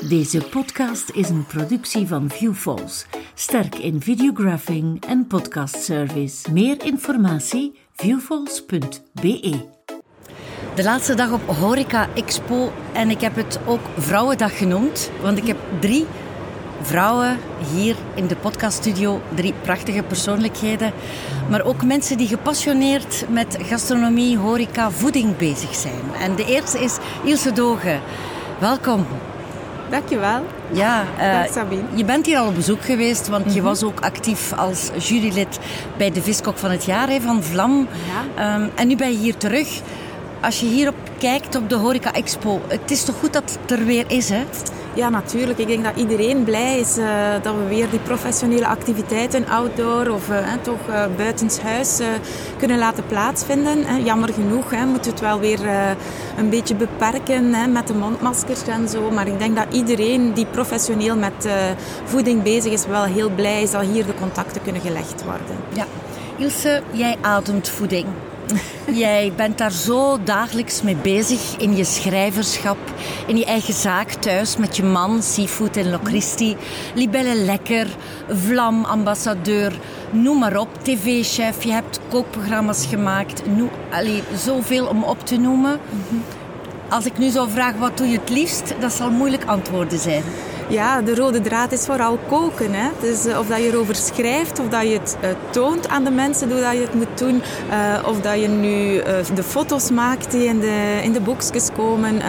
Deze podcast is een productie van ViewFalls, sterk in videographing en podcastservice. Meer informatie viewfalls.be. De laatste dag op Horeca Expo en ik heb het ook Vrouwendag genoemd, want ik heb drie vrouwen hier in de podcaststudio, drie prachtige persoonlijkheden, maar ook mensen die gepassioneerd met gastronomie, horeca, voeding bezig zijn. En de eerste is Ilse Dogen. Welkom. Dankjewel. Ja, uh, Sabine. je bent hier al op bezoek geweest, want je mhm. was ook actief als jurylid bij de Viskok van het jaar hè, van Vlam. Ja. Um, en nu ben je hier terug. Als je hierop kijkt op de Horeca Expo, het is toch goed dat het er weer is, hè? Ja, natuurlijk. Ik denk dat iedereen blij is uh, dat we weer die professionele activiteiten outdoor of uh, toch uh, buitenshuis kunnen laten plaatsvinden. Jammer genoeg hè, moeten we het wel weer een beetje beperken hè, met de mondmaskers en zo. Maar ik denk dat iedereen die professioneel met voeding bezig is, wel heel blij is dat hier de contacten kunnen gelegd worden. Ja. Ilse, jij ademt voeding. Jij bent daar zo dagelijks mee bezig in je schrijverschap, in je eigen zaak thuis met je man, Seafood en Locristi, Libelle Lekker, Vlam, ambassadeur, noem maar op, tv-chef. Je hebt kookprogramma's gemaakt, noem, allee, zoveel om op te noemen. Als ik nu zou vragen wat doe je het liefst, dat zal moeilijk antwoorden zijn. Ja, de rode draad is vooral koken. Hè. Dus uh, of dat je erover schrijft, of dat je het uh, toont aan de mensen hoe dat je het moet doen. Uh, of dat je nu de foto's maakt die in de, in de boekjes komen.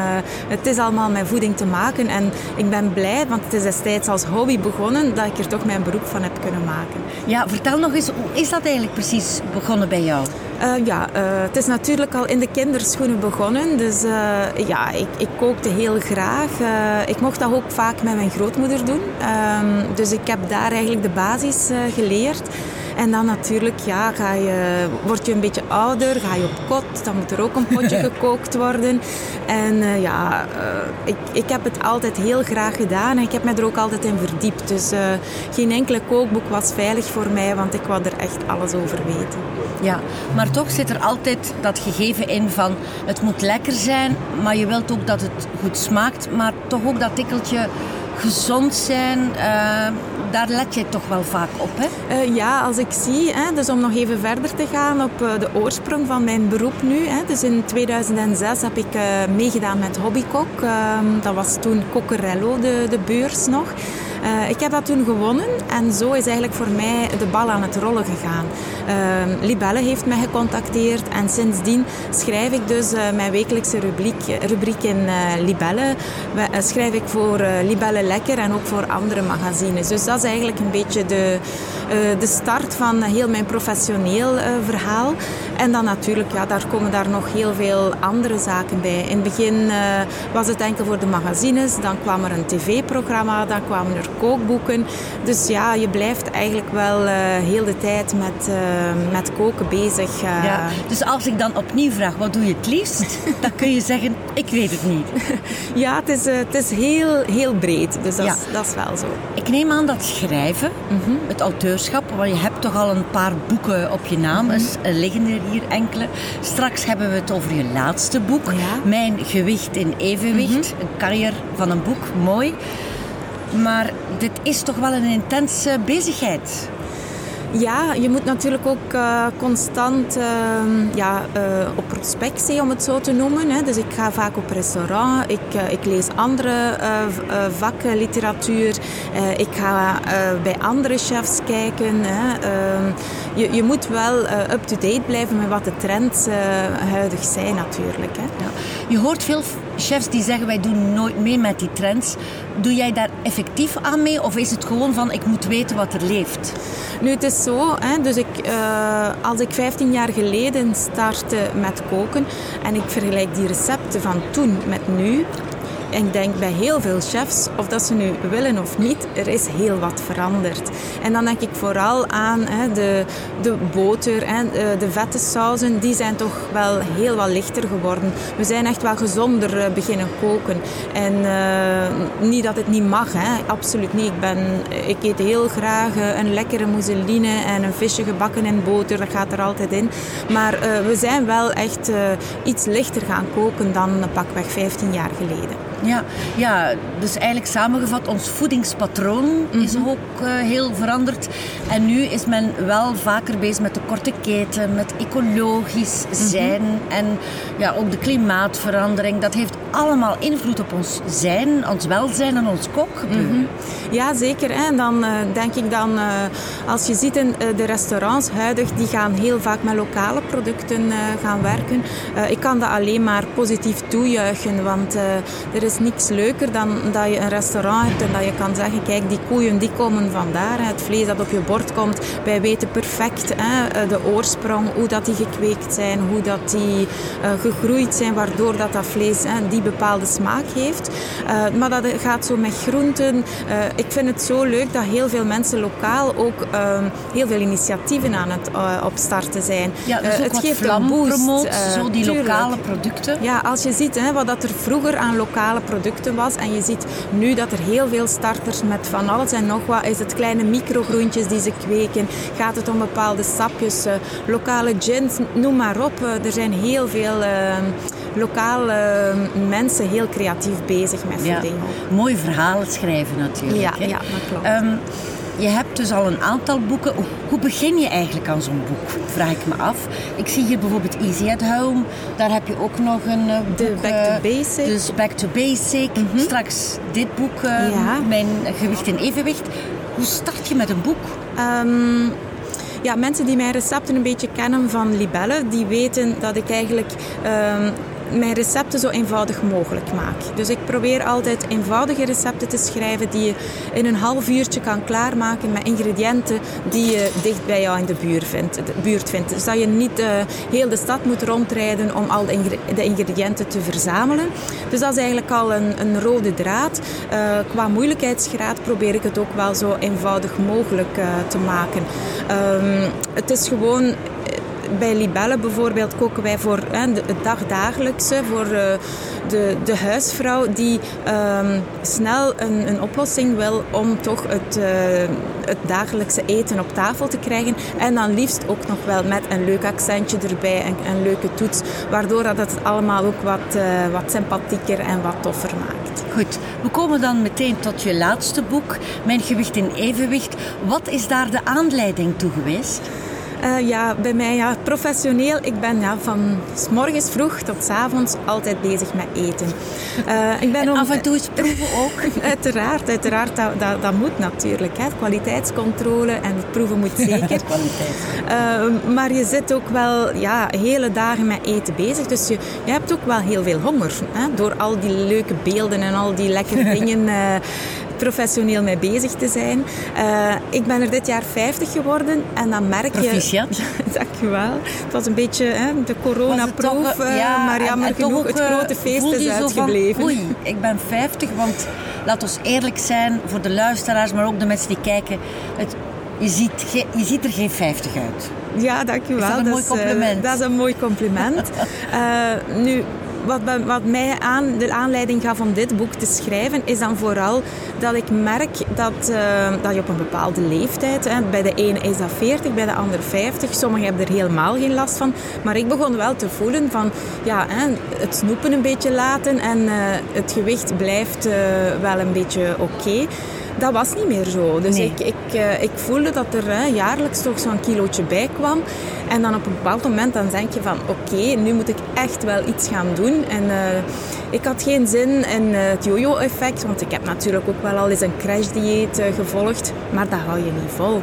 het is allemaal met voeding te maken. En ik ben blij, want het is destijds als hobby begonnen, dat ik er toch mijn beroep van heb kunnen maken. Ja, vertel nog eens, hoe is dat eigenlijk precies begonnen bij jou? Uh, ja, uh, het is natuurlijk al in de kinderschoenen begonnen. Dus uh, ja, ik, ik, kookte heel graag. ik mocht dat ook vaak met mijn grootmoeder doen. Um, dus ik heb daar eigenlijk de basis geleerd. En dan natuurlijk, ja, ga je, word je een beetje ouder, ga je op kot, dan moet er ook een potje gekookt worden. En uh, ja, uh, ik, ik heb het altijd heel graag gedaan en ik heb me er ook altijd in verdiept. Dus uh, geen enkele kookboek was veilig voor mij, want ik wou er echt alles over weten. Ja, maar toch zit er altijd dat gegeven in van het moet lekker zijn, maar je wilt ook dat het goed smaakt, maar toch ook dat tikkeltje gezond zijn, uh, daar let je toch wel vaak op, hè? Uh, ja, als ik zie, hè, dus om nog even verder te gaan op uh, de oorsprong van mijn beroep nu. Hè, dus in 2006 heb ik meegedaan met Hobbykok. Ehm, dat was toen Cockerello, de, de beurs nog. Uh, ik heb dat toen gewonnen en zo is eigenlijk voor mij de bal aan het rollen gegaan. Uh, Libelle heeft mij gecontacteerd en sindsdien schrijf ik dus uh, mijn wekelijkse rubriek, rubriek in Libelle. schrijf ik voor Libelle Lekker en ook voor andere magazines. Dus dat is eigenlijk een beetje de, de start van heel mijn professioneel verhaal. En dan natuurlijk, ja, daar komen daar nog heel veel andere zaken bij. In het begin was het enkel voor de magazines, dan kwam er een tv-programma, dan kwamen er kookboeken. Dus ja, je blijft eigenlijk wel uh, heel de tijd met, uh, met koken bezig. Ja, dus als ik dan opnieuw vraag, wat doe je het liefst? dan kun je zeggen, ik weet het niet. ja, het is, het is heel, heel breed. Dus dat, ja. is, dat is wel zo. Ik neem aan dat schrijven, mm -hmm. het auteurschap, want je hebt toch al een paar boeken op je naam. Mm -hmm. Liggen er hier enkele. Straks hebben we het over je laatste boek. Ja. Mijn gewicht in evenwicht. Mm -hmm. Een carrière van een boek, mooi. Maar dit is toch wel een intense bezigheid. Ja, je moet natuurlijk ook uh, constant uh, ja, uh, op prospectie, om het zo te noemen. Hè. Dus ik ga vaak op restaurant, ik, eh, ik lees andere vakken, literatuur. ik ga bij andere chefs kijken. Hè. Ehm, je, je moet wel up-to-date blijven met wat de trends huidig zijn natuurlijk. Hè. Ja. Je hoort veel chefs die zeggen wij doen nooit mee met die trends. Doe jij daar effectief aan mee of is het gewoon van ik moet weten wat er leeft? Nu, het is zo, hè, dus ik, uh, als ik 15 jaar geleden startte met koken en ik vergelijk die recepten van toen met nu, ik denk bij heel veel chefs, of dat ze nu willen of niet, er is heel wat veranderd. En dan denk ik vooral aan hè, de, de boter en de vette sauzen, die zijn toch wel heel wat lichter geworden. We zijn echt wel gezonder eh, beginnen koken. En uh, niet dat het niet mag, hè. absoluut niet. Ik, ben, ik eet heel graag eh, een lekkere mousseline en een visje gebakken in boter, dat gaat er altijd in. Maar we zijn wel echt iets lichter gaan koken dan pakweg 15 jaar geleden. Ja, ja, dus eigenlijk samengevat, ons voedingspatroon is Mhm. ook eh, heel veranderd. En nu is men wel vaker bezig met de korte keten, met ecologisch Mhm. zijn en ja, ook de klimaatverandering. Dat heeft allemaal invloed op ons zijn, ons welzijn en ons kookgebeuren. Ja, zeker. En dan eh, denk ik dan, eh, als je ziet in de restaurants huidig, die gaan heel vaak met lokale producten gaan werken. Ik kan dat alleen maar positief toejuichen, want er is niks leuker dan dat je een restaurant hebt en dat je kan zeggen, kijk, die koeien die komen vandaar. Het vlees dat op je bord komt, wij weten perfect hè, eh, de oorsprong, hoe dat die gekweekt zijn, hoe dat die eh, gegroeid zijn, waardoor dat, dat vlees hè, die bepaalde smaak heeft. Eh, maar dat gaat zo met groenten. Ik vind het zo leuk dat heel veel mensen lokaal ook ehm, heel veel initiatieven aan het opstarten zijn. Ja, dus het geeft een boost. promoot, zo die tuurlijk. lokale producten. Ja, als je ziet hè, wat dat er vroeger aan lokale producten was en je ziet nu dat er heel veel starters met van alles en nog wat, is het kleine microgroentjes die ze kweken, gaat het om bepaalde sapjes, eh, lokale gins, noem maar op. Eh, er zijn heel veel eh, lokale eh, mensen heel creatief bezig met Ja, voeding. mooi verhalen schrijven natuurlijk. Ja, hè. ja, dat klopt. Ehm, je hebt dus al een aantal boeken. Hoe- begin je eigenlijk aan zo'n boek? Vraag ik me af. Ik zie hier bijvoorbeeld Easy at Home. Daar heb je ook nog een eh, boek. De Back to eh, Basic. Mhm. Dus Back to Basic. Straks dit boek, eh, Ja. Mijn gewicht in evenwicht. Hoe start je met een boek? Ehm, ja, mensen die mijn recepten een beetje kennen van Libelle, die weten dat ik eigenlijk ehm, mijn recepten zo eenvoudig mogelijk maak. Dus ik probeer altijd eenvoudige recepten te schrijven die je in een half uurtje kan klaarmaken met ingrediënten die je dicht bij jou in de buurt vindt. De buurt vindt. Dus dat je niet eh, heel de stad moet rondrijden om al de, de ingrediënten te verzamelen. Dus dat is eigenlijk al een, een rode draad. Eh, qua moeilijkheidsgraad probeer ik het ook wel zo eenvoudig mogelijk eh, te maken. Ehm, het is gewoon bij Libelle bijvoorbeeld koken wij voor hè, het dagdagelijkse, voor eh, de, de huisvrouw die ehm, snel een, een oplossing wil om toch het, eh, het dagelijkse eten op tafel te krijgen. En dan liefst ook nog wel met een leuk accentje erbij en een leuke toets, waardoor dat het allemaal ook wat, eh, wat sympathieker en wat toffer maakt. Goed, we komen dan meteen tot je laatste boek, Mijn gewicht in evenwicht. Wat is daar de aanleiding toe geweest? Eh, ja, bij mij ja, professioneel. Ik ben ja, van s morgens vroeg tot s avonds altijd bezig met eten. Eh, ik ben En om- af en toe eens proeven ook. Uiteraard, uiteraard dat, dat, dat moet natuurlijk. Hè. Kwaliteitscontrole en het proeven moet zeker. Kwaliteit. Eh, maar je zit ook wel ja, hele dagen met eten bezig. Dus je, je hebt ook wel heel veel honger. Hè, door al die leuke beelden en al die lekkere dingen professioneel mee bezig te zijn. Eh, ik ben er dit jaar 50 geworden en dan merk je... Proficiat. Dankjewel. Het was een beetje hè, de toch, eh, ja, maar jammer en genoeg, ook, het eh, grote feest is je zo van, uitgebleven. Oei, ik ben 50, want laat ons eerlijk zijn voor de luisteraars, maar ook de mensen die kijken. Het, je, ziet je ziet er geen 50 uit. Ja, dankjewel. Is dat een mooi compliment? dat is een mooi compliment. Nu, wat, wat mij aan, de aanleiding gaf om dit boek te schrijven, is dan vooral dat ik merk dat, eh, dat je op een bepaalde leeftijd, hè, bij de ene is dat 40, bij de andere 50, sommigen hebben er helemaal geen last van, maar ik begon wel te voelen van, ja, hè, het snoepen een beetje laten en eh, het gewicht blijft eh, wel een beetje oké. Dat was niet meer zo. Dus Nee. ik, ik, eh, ik voelde dat er hè, jaarlijks toch zo'n kilootje bij kwam. En dan op een bepaald moment dan denk je van oké, nu moet ik echt wel iets gaan doen. En eh, ik had geen zin in eh, het yo-yo-effect, want ik heb natuurlijk ook wel al eens een crashdieet eh, gevolgd. Maar dat hou je niet vol.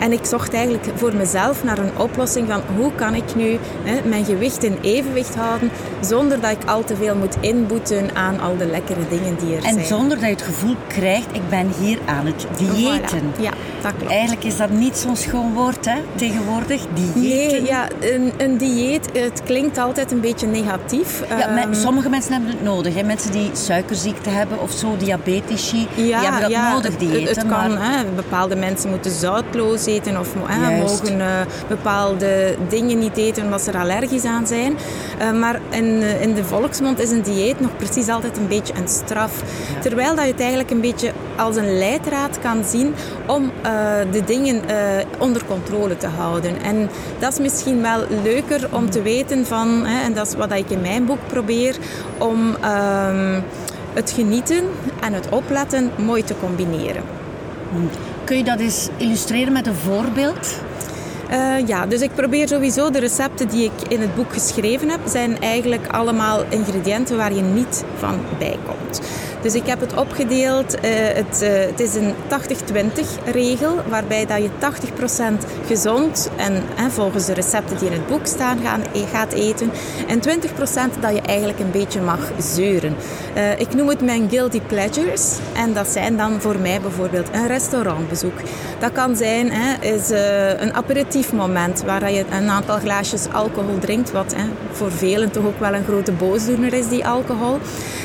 En ik zocht eigenlijk voor mezelf naar een oplossing van hoe kan ik nu hè, mijn gewicht in evenwicht houden zonder dat ik al te veel moet inboeten aan al de lekkere dingen die er zijn. En zonder dat je het gevoel krijgt, ik ben hier aan het diëten. Voilà. Ja, dat klopt. Eigenlijk is dat niet zo'n schoon woord, hè, tegenwoordig. Diëten. Nee, ja, een, een dieet, het klinkt altijd een beetje negatief. Ja, Ehm, sommige mensen hebben het nodig. Hè. Mensen die suikerziekte hebben of zo, diabetici, die hebben dat nodig, diëten. Het, het kan, maar hè, bepaalde mensen moeten zoutloos eten of hè, Juist. mogen eh, bepaalde dingen niet eten omdat ze er allergisch aan zijn. Eh, maar in, eh, in de volksmond is een dieet nog precies altijd een beetje een straf. Terwijl dat je het eigenlijk een beetje als een leidraad kan zien om eh, de dingen eh, onder controle te houden. En dat is misschien wel leuker om te weten van, hè, en dat is wat ik in mijn boek probeer, om... ehm, het genieten en het opletten mooi te combineren. Kun je dat eens illustreren met een voorbeeld? Uh, ja, dus ik probeer sowieso de recepten die ik in het boek geschreven heb, zijn eigenlijk allemaal ingrediënten waar je niet van bij komt. Dus ik heb het opgedeeld. Uh, het, uh, het, is een 80-20 regel, waarbij dat je 80% gezond en, en, volgens de recepten die in het boek staan gaan, e-, gaat eten. En 20% dat je eigenlijk een beetje mag zeuren. Uh, ik noem het mijn guilty pleasures. En dat zijn dan voor mij bijvoorbeeld een restaurantbezoek. Dat kan zijn is, een aperitief moment waar je een aantal glaasjes alcohol drinkt, wat voor velen toch ook wel een grote boosdoener is, die alcohol.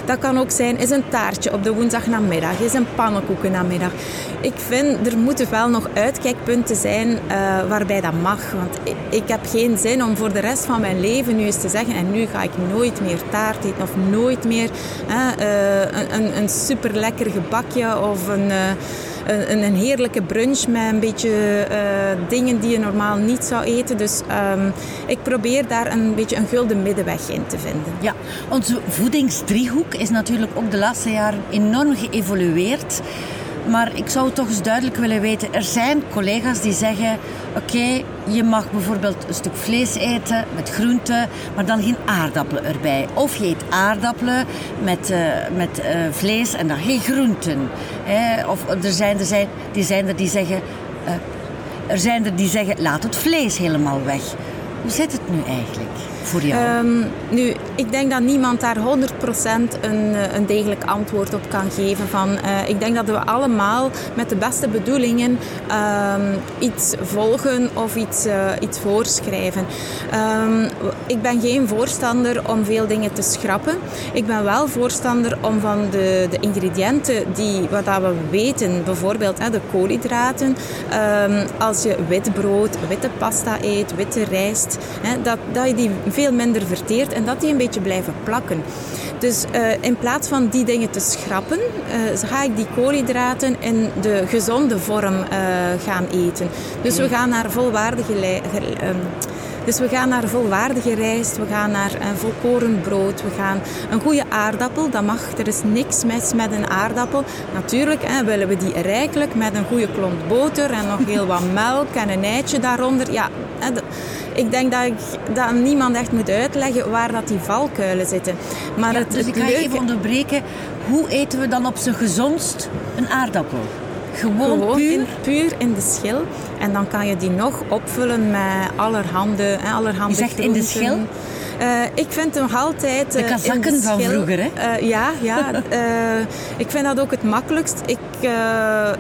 Dat kan ook zijn is een taart op de woensdagnamiddag, is een pannenkoekennamiddag. Ik vind, er moeten wel nog uitkijkpunten zijn uh, waarbij dat mag. Want ik, heb geen zin om voor de rest van mijn leven nu eens te zeggen en nu ga ik nooit meer taart eten of nooit meer uh, een, een, een super lekker gebakje of een... Uh, een, een, heerlijke brunch met een beetje uh, dingen die je normaal niet zou eten. Dus um, ik probeer daar een beetje een gulden middenweg in te vinden. Ja, onze voedingsdriehoek is natuurlijk ook de laatste jaren enorm geëvolueerd. Maar ik zou toch eens duidelijk willen weten. Er zijn collega's die zeggen: Oké, je mag bijvoorbeeld een stuk vlees eten met groenten, maar dan geen aardappelen erbij. Of je eet aardappelen met, uh, met uh, vlees en dan geen groenten. Of er zijn er, zijn, die zijn er die zeggen: uh, Er zijn er die zeggen: Laat het vlees helemaal weg. Hoe zit het nu eigenlijk? voor jou? Um, nu, ik denk dat niemand daar 100% een, eh, een degelijk antwoord op kan geven. Van, uh, ik denk dat we allemaal met de beste bedoelingen um, iets volgen of iets, uh, iets voorschrijven. Um, ik ben geen voorstander om veel dingen te schrappen. Ik ben wel voorstander om van de, de ingrediënten die wat dat we weten, bijvoorbeeld de koolhydraten, als je wit brood, witte pasta eet, witte rijst, dat, dat je die veel minder verteert en dat die een beetje blijven plakken. Dus uh, in plaats van die dingen te schrappen, uh, ga ik die koolhydraten in de gezonde vorm uh, gaan eten. Dus we gaan naar volwaardige um, dus we gaan naar volwaardige rijst, we gaan naar een volkoren brood, we gaan een goede aardappel. Dat mag, er is niks mis met een aardappel. Natuurlijk hè, willen we die rijkelijk met een goede klont boter en nog heel wat melk en een eitje daaronder. Ja, hè, ik denk dat, ik, dat niemand echt moet uitleggen waar dat die valkuilen zitten. Maar het, dus ik ga leuke... even onderbreken. Hoe eten we dan op zijn gezondst een aardappel? Gewoon, puur? In, puur in de schil. En dan kan je die nog opvullen met allerhande, allerhande Je zegt in de schil? Uh, ik vind hem altijd... Uh, de kazakken van vroeger, hè? Uh, ja, ja. ik vind dat ook het makkelijkst. Ik,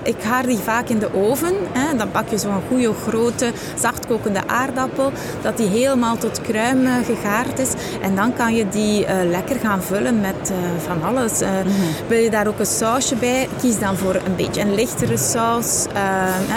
ik haar die vaak in de oven. Hè. Dan pak je zo'n goede, grote, zachtkokende aardappel. Dat die helemaal tot kruim gegaard is. En dan kan je die lekker gaan vullen met van alles. Mm -hmm. Wil je daar ook een sausje bij? Kies dan voor een beetje een lichtere saus.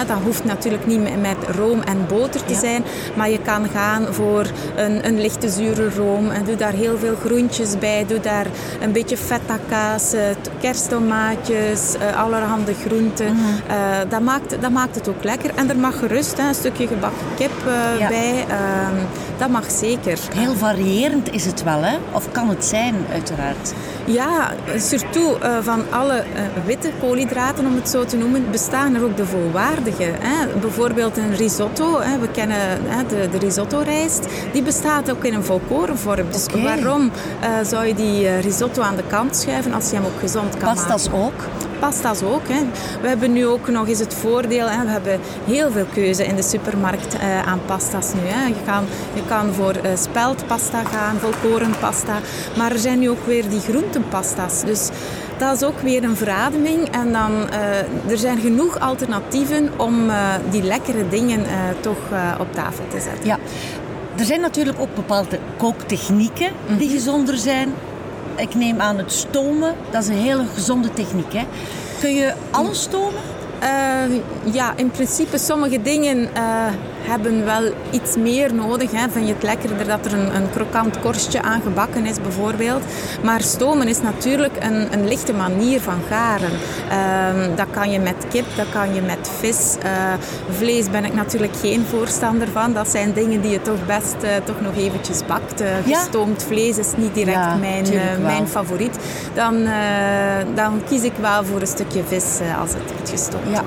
dat hoeft natuurlijk niet met room en boter te ja. zijn. Maar je kan gaan voor een, een lichte zure room en doe daar heel veel groentjes bij. Doe daar een beetje feta kaas, kersttomaatjes, uh, allerhande groenten. Mm -hmm. uh, dat, maakt, dat maakt het ook lekker. En er mag gerust hè, een stukje gebakken kip uh, ja. bij. dat mag zeker. Heel variërend is het wel, hè? Of kan het zijn, uiteraard? Ja, surtout van alle witte koolhydraten, om het zo te noemen, bestaan er ook de volwaardige. Hè? Bijvoorbeeld een risotto. Hè? We kennen hè, de, de risotto-rijst. Die bestaat ook in een volkoren Dus okay. waarom uh, zou je die uh, risotto aan de kant schuiven als je hem ook gezond kan Pasta's maken? ook? Pasta's ook. Hè. We hebben nu ook nog eens het voordeel. Hè. We hebben heel veel keuze in de supermarkt uh, aan pasta's nu. Hè. Je, kan, je kan voor speldpasta gaan, volkorenpasta. Maar er zijn nu ook weer die groentenpasta's. Dus dat is ook weer een verademing. En dan, uh, er zijn genoeg alternatieven om uh, die lekkere dingen uh, toch op tafel te zetten. Ja, er zijn natuurlijk ook bepaalde kooktechnieken die mhm. gezonder zijn. Ik neem aan het stomen, dat is een hele gezonde techniek. Hè? Kun je alles stomen? Uh, ja, in principe sommige dingen uh, hebben wel iets meer nodig. Hè. Vind je het lekkerder dat er een, een krokant korstje aan gebakken is bijvoorbeeld. Maar stomen is natuurlijk een, een lichte manier van garen. Ehm, dat kan je met kip, dat kan je met vis. Uh, vlees ben ik natuurlijk geen voorstander van. Dat zijn dingen die je toch best uh, toch nog eventjes bakt. Uh, gestoomd vlees is niet direct mijn, mijn favoriet. Dan, dan kies ik wel voor een stukje vis als het moet gestoomd ja.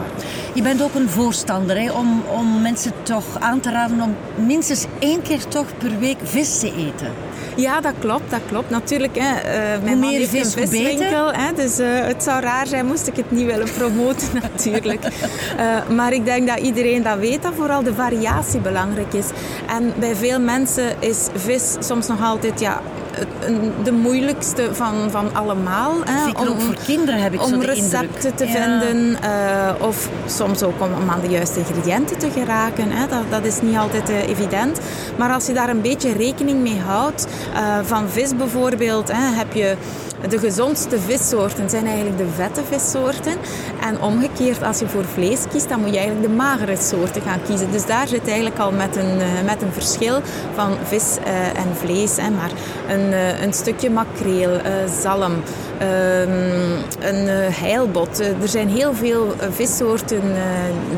Je bent ook een voorstander hè, om, om mensen toch aan te raden om minstens één keer toch per week vis te eten. Ja, dat klopt, dat klopt. Natuurlijk, hè, uh, mijn hoe meer vis, een viswinkel. Hè, dus uh, het zou raar zijn moest ik het niet willen promoten natuurlijk. uh, maar ik denk dat iedereen dat weet, dat vooral de variatie belangrijk is. En bij veel mensen is vis soms nog altijd ja, de moeilijkste van, van allemaal. Hè, om, ook voor kinderen heb ik om zo de recepten te vinden uh, of soms ook om, om, aan de juiste ingrediënten te geraken. Hè. Dat, dat is niet altijd uh, evident. Maar als je daar een beetje rekening mee houdt, uh, van vis bijvoorbeeld, hè, heb je de gezondste vissoorten zijn eigenlijk de vette vissoorten. En omgekeerd, als je voor vlees kiest, dan moet je eigenlijk de magere soorten gaan kiezen. Dus daar zit eigenlijk al met een, met een verschil van vis en vlees. Maar een, een stukje makreel, zalm, ehm, een heilbot. er zijn heel veel vissoorten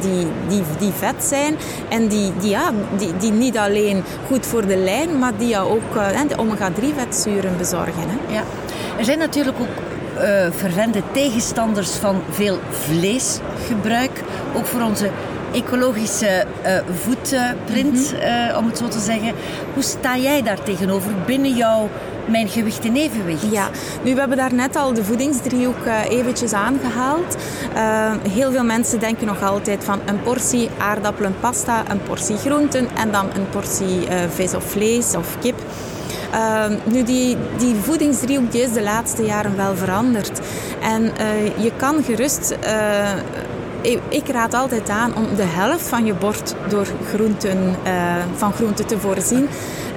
die, die, die vet zijn en die, die, ja, die, die niet alleen goed voor de lijn, maar die ook de omega-3 vetzuren bezorgen. Ja. Er zijn natuurlijk ook uh, vervente tegenstanders van veel vleesgebruik. Ook voor onze ecologische uh, voetprint, mm -hmm. om het zo te zeggen. Hoe sta jij daar tegenover binnen jouw mijn gewicht in evenwicht? Ja, nu we hebben daar net al de voedingsdriehoek uh, eventjes aangehaald. Uh, heel veel mensen denken nog altijd van een portie aardappelen, pasta, een portie groenten en dan een portie uh, vis of vlees of kip. Uh, nu, die, die voedingsdriehoek die is de laatste jaren wel veranderd. En uh, je kan gerust... Uh, ik raad altijd aan om de helft van je bord door groenten, van groenten te voorzien.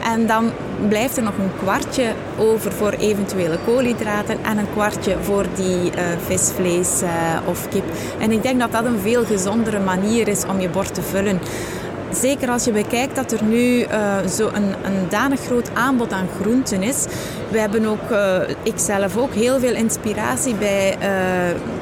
En dan blijft er nog een kwartje over voor eventuele koolhydraten en een kwartje voor die uh, vis, vlees of kip. En ik denk dat dat een veel gezondere manier is om je bord te vullen. Zeker als je bekijkt dat er nu uh, zo een, een danig groot aanbod aan groenten is. We hebben ook, uh, ik zelf ook, heel veel inspiratie bij uh,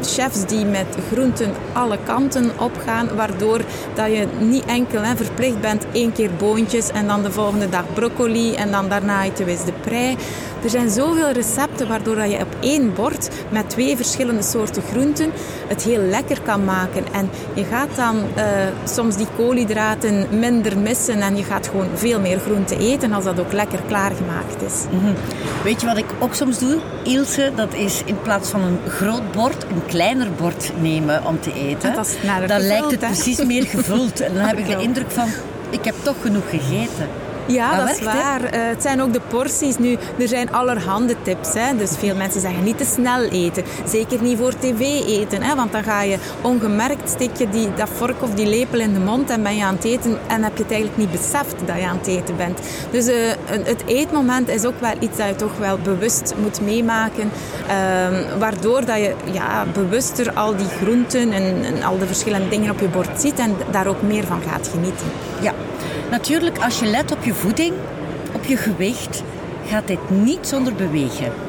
chefs die met groenten alle kanten opgaan. Waardoor dat je niet enkel hè, verplicht bent één keer boontjes en dan de volgende dag broccoli en dan daarna eet de prei. Er zijn zoveel recepten waardoor je op één bord met twee verschillende soorten groenten het heel lekker kan maken. En je gaat dan uh, soms die koolhydraten minder missen en je gaat gewoon veel meer groenten eten als dat ook lekker klaargemaakt is. -hmm. Weet je wat ik ook soms doe, Ilse? Dat is in plaats van een groot bord, een kleiner bord nemen om te eten. Dat dan lijkt het precies meer gevuld. En dan heb ik de indruk van, ik heb toch genoeg gegeten. Ja, dat, is waar. Uh, het zijn ook de porties. Nu, er zijn allerhande tips. Hè. Dus veel mensen zeggen niet te snel eten. Zeker niet voor tv eten. Hè, want dan ga je ongemerkt, steek je die, dat vork of die lepel in de mond en ben je aan het eten en heb je het eigenlijk niet beseft dat je aan het eten bent. Dus uh, het eetmoment is ook wel iets dat je toch wel bewust moet meemaken. Uh, waardoor dat je ja, bewuster al die groenten en, en al de verschillende dingen op je bord ziet en daar ook meer van gaat genieten. Ja, Natuurlijk, als je let op je voeding, op je gewicht, gaat dit niet zonder bewegen.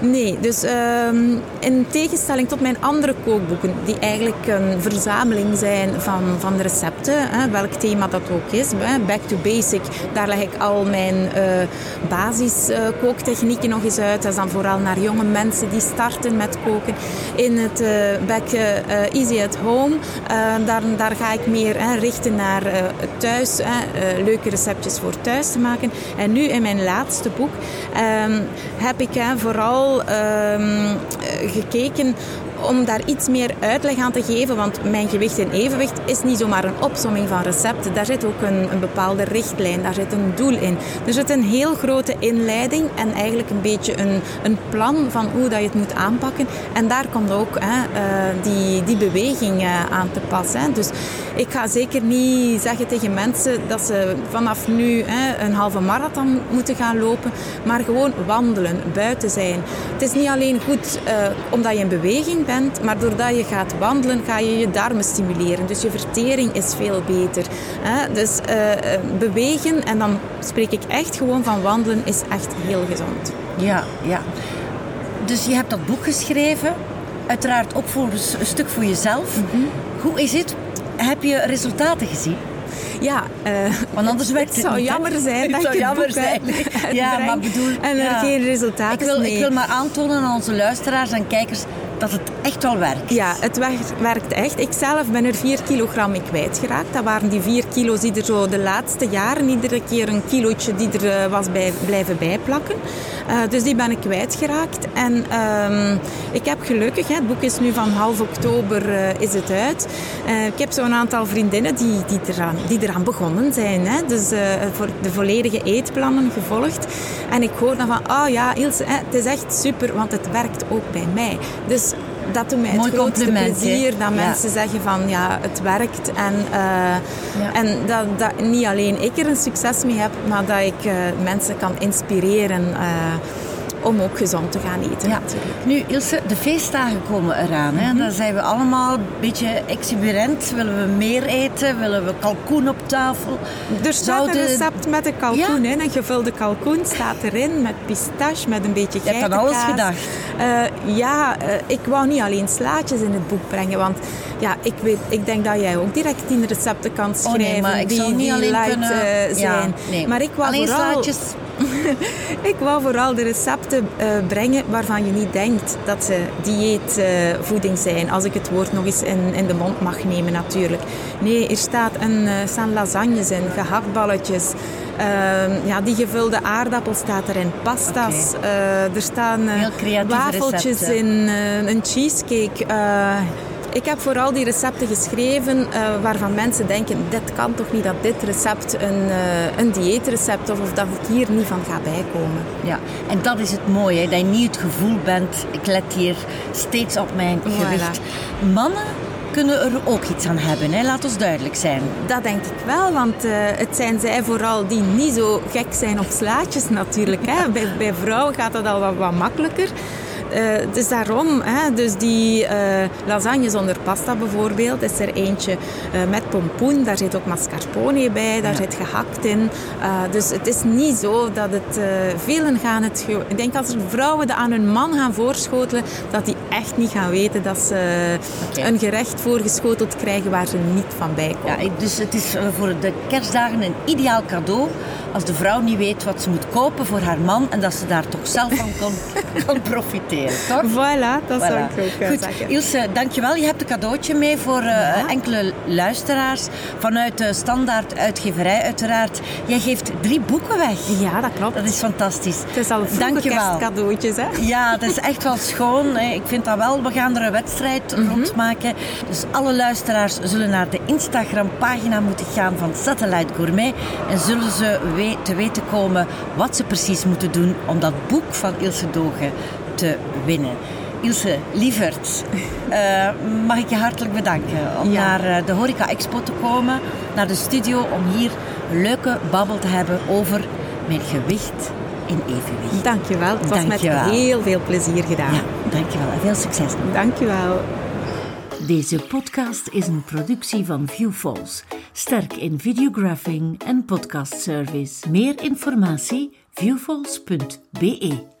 Nee, dus um, in tegenstelling tot mijn andere kookboeken, die eigenlijk een verzameling zijn van, van recepten, hè, welk thema dat ook is, hè, back to basic, daar leg ik al mijn uh, basis uh, kooktechnieken nog eens uit. Dat is dan vooral naar jonge mensen die starten met koken. In het uh, back easy at home, daar, daar ga ik meer hè, richten naar thuis, leuke receptjes voor thuis te maken. En nu in mijn laatste boek um, heb ik vooral um, gekeken om daar iets meer uitleg aan te geven. Want mijn gewicht in evenwicht is niet zomaar een opsomming van recepten. Daar zit ook een, een, bepaalde richtlijn, daar zit een doel in. Er zit een heel grote inleiding en eigenlijk een beetje een, een plan van hoe dat je het moet aanpakken. En daar komt ook hè, uh, die, die beweging uh, aan te. Hè. Dus ik ga zeker niet zeggen tegen mensen dat ze vanaf nu hè, een halve marathon moeten gaan lopen, maar gewoon wandelen, buiten zijn. Het is niet alleen goed uh, omdat je in beweging bent. Maar doordat je gaat wandelen, ga je je darmen stimuleren. Dus je vertering is veel beter. Hè? Dus uh, bewegen, en dan spreek ik echt gewoon van wandelen, is echt heel gezond. Ja, ja. Dus je hebt dat boek geschreven. Uiteraard ook voor een stuk voor jezelf. Mhm. Hoe is het? Heb je resultaten gezien? Ja, uh, want anders werkt het, het zou jammer zijn dat het jammer zijn. ja, maar bedoel, en er geen resultaten ik wil, ik wil maar aantonen aan onze luisteraars en kijkers dat het echt wel werkt. Ja, het werkt echt. Ik zelf ben er 4 kilogram mee kwijtgeraakt. Dat waren die 4 kilo's die er zo de laatste jaren iedere keer een kilootje die er eh, was bij, blijven bijplakken. Uh, dus die ben ik kwijtgeraakt. En um, ik heb gelukkig, hè, het boek is nu van half oktober uh, is het uit. Ik heb zo'n aantal vriendinnen die, die, eraan, die eraan begonnen zijn. Hè. Dus voor de volledige eetplannen gevolgd. En ik hoor dan van, oh ja Ilse, hè, het is echt super, want het werkt ook bij mij. Dus dat doet mij het grootste plezier. Dat mensen zeggen van ja, het werkt. En, uh, en dat, dat niet alleen ik er een succes mee heb, maar dat ik uh, mensen kan inspireren. Uh, om ook gezond te gaan eten. Ja. Nu, Ilse, de feestdagen komen eraan. Hè? Mhm. Dan zijn we allemaal een beetje exuberant. Willen we meer eten? Willen we kalkoen op tafel? Er staat een recept met een kalkoen in. Een gevulde kalkoen staat erin met pistache, met een beetje geitenkaas. Je hebt aan alles gedacht. Uh, ja, uh, ik wou niet alleen slaatjes in het boek brengen. Want ja, ik, weet, ik denk dat jij ook direct tien recepten kan schrijven. Oh nee, maar ik die, niet alleen light, kunnen... Uh, zijn. Ja, nee. Maar ik wou alleen vooral... slaatjes ik wou vooral de recepten uh, brengen waarvan je niet denkt dat ze dieetvoeding uh, zijn. Als ik het woord nog eens in, in de mond mag nemen natuurlijk. Nee, er staat een, uh, staan lasagnes in, gehaktballetjes. ja, die gevulde aardappel staat erin. Pasta's. Okay. er staan wafeltjes recepten. in. een cheesecake ik heb vooral die recepten geschreven uh, waarvan mensen denken, dit kan toch niet dat dit recept een, uh, een dieetrecept of, of dat ik hier niet van ga bijkomen. Ja, en dat is het mooie, dat je niet het gevoel bent, ik let hier steeds op mijn gewicht. Mannen kunnen er ook iets aan hebben, hè? laat ons duidelijk zijn. Dat denk ik wel, want uh, het zijn zij vooral die niet zo gek zijn op slaatjes natuurlijk. Hè? Bij, bij vrouwen gaat dat al wat, wat makkelijker. Uh, dus daarom, hè, dus die uh, lasagne zonder pasta bijvoorbeeld, is er eentje uh, met pompoen. Daar zit ook mascarpone bij, daar ja. zit gehakt in. dus het is niet zo dat het... velen gaan het... Ik denk als er vrouwen dat aan hun man gaan voorschotelen, dat die echt niet gaan weten dat ze okay. een gerecht voorgeschoteld krijgen waar ze niet van bij komen. Ja, dus het is voor de kerstdagen een ideaal cadeau als de vrouw niet weet wat ze moet kopen voor haar man en dat ze daar toch zelf van kan, kan profiteren, toch? Voilà, dat voilà. zou ik ook Goed, zeggen. Ilse, dankjewel. Je hebt een cadeautje mee voor uh, ja. enkele luisteraars vanuit de Standaard Uitgeverij uiteraard. Jij geeft drie boeken weg. Ja, dat klopt. Dat is fantastisch. Het is al vroege kerstcadeautjes, hè? Ja, dat is echt wel schoon. Ik vind dat wel. We gaan er een wedstrijd mm -hmm. rondmaken. Dus alle luisteraars zullen naar de Instagram-pagina moeten gaan van Satellite Gourmet en zullen ze te weten komen wat ze precies moeten doen om dat boek van Ilse Dogen te winnen. Ilse, lieverd, uh, mag ik je hartelijk bedanken om ja. naar uh, de Horeca Expo te komen, naar de studio, om hier een leuke babbel te hebben over mijn gewicht in evenwicht. Dankjewel, het was dankjewel. met heel veel plezier gedaan. Ja, dankjewel en veel succes. Dankjewel. Deze podcast is een productie van Viewfalls, sterk in videographing en podcastservice. Meer informatie viewfalls.be